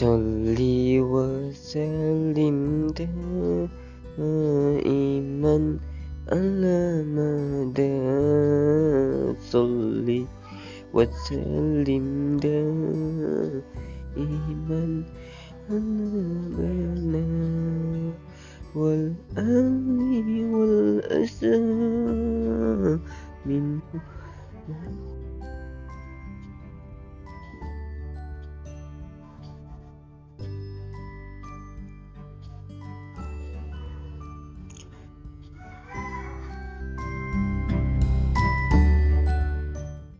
صلي وسلم دائما على مدى صلي وسلم دائما على بنا والأهل والأسى منه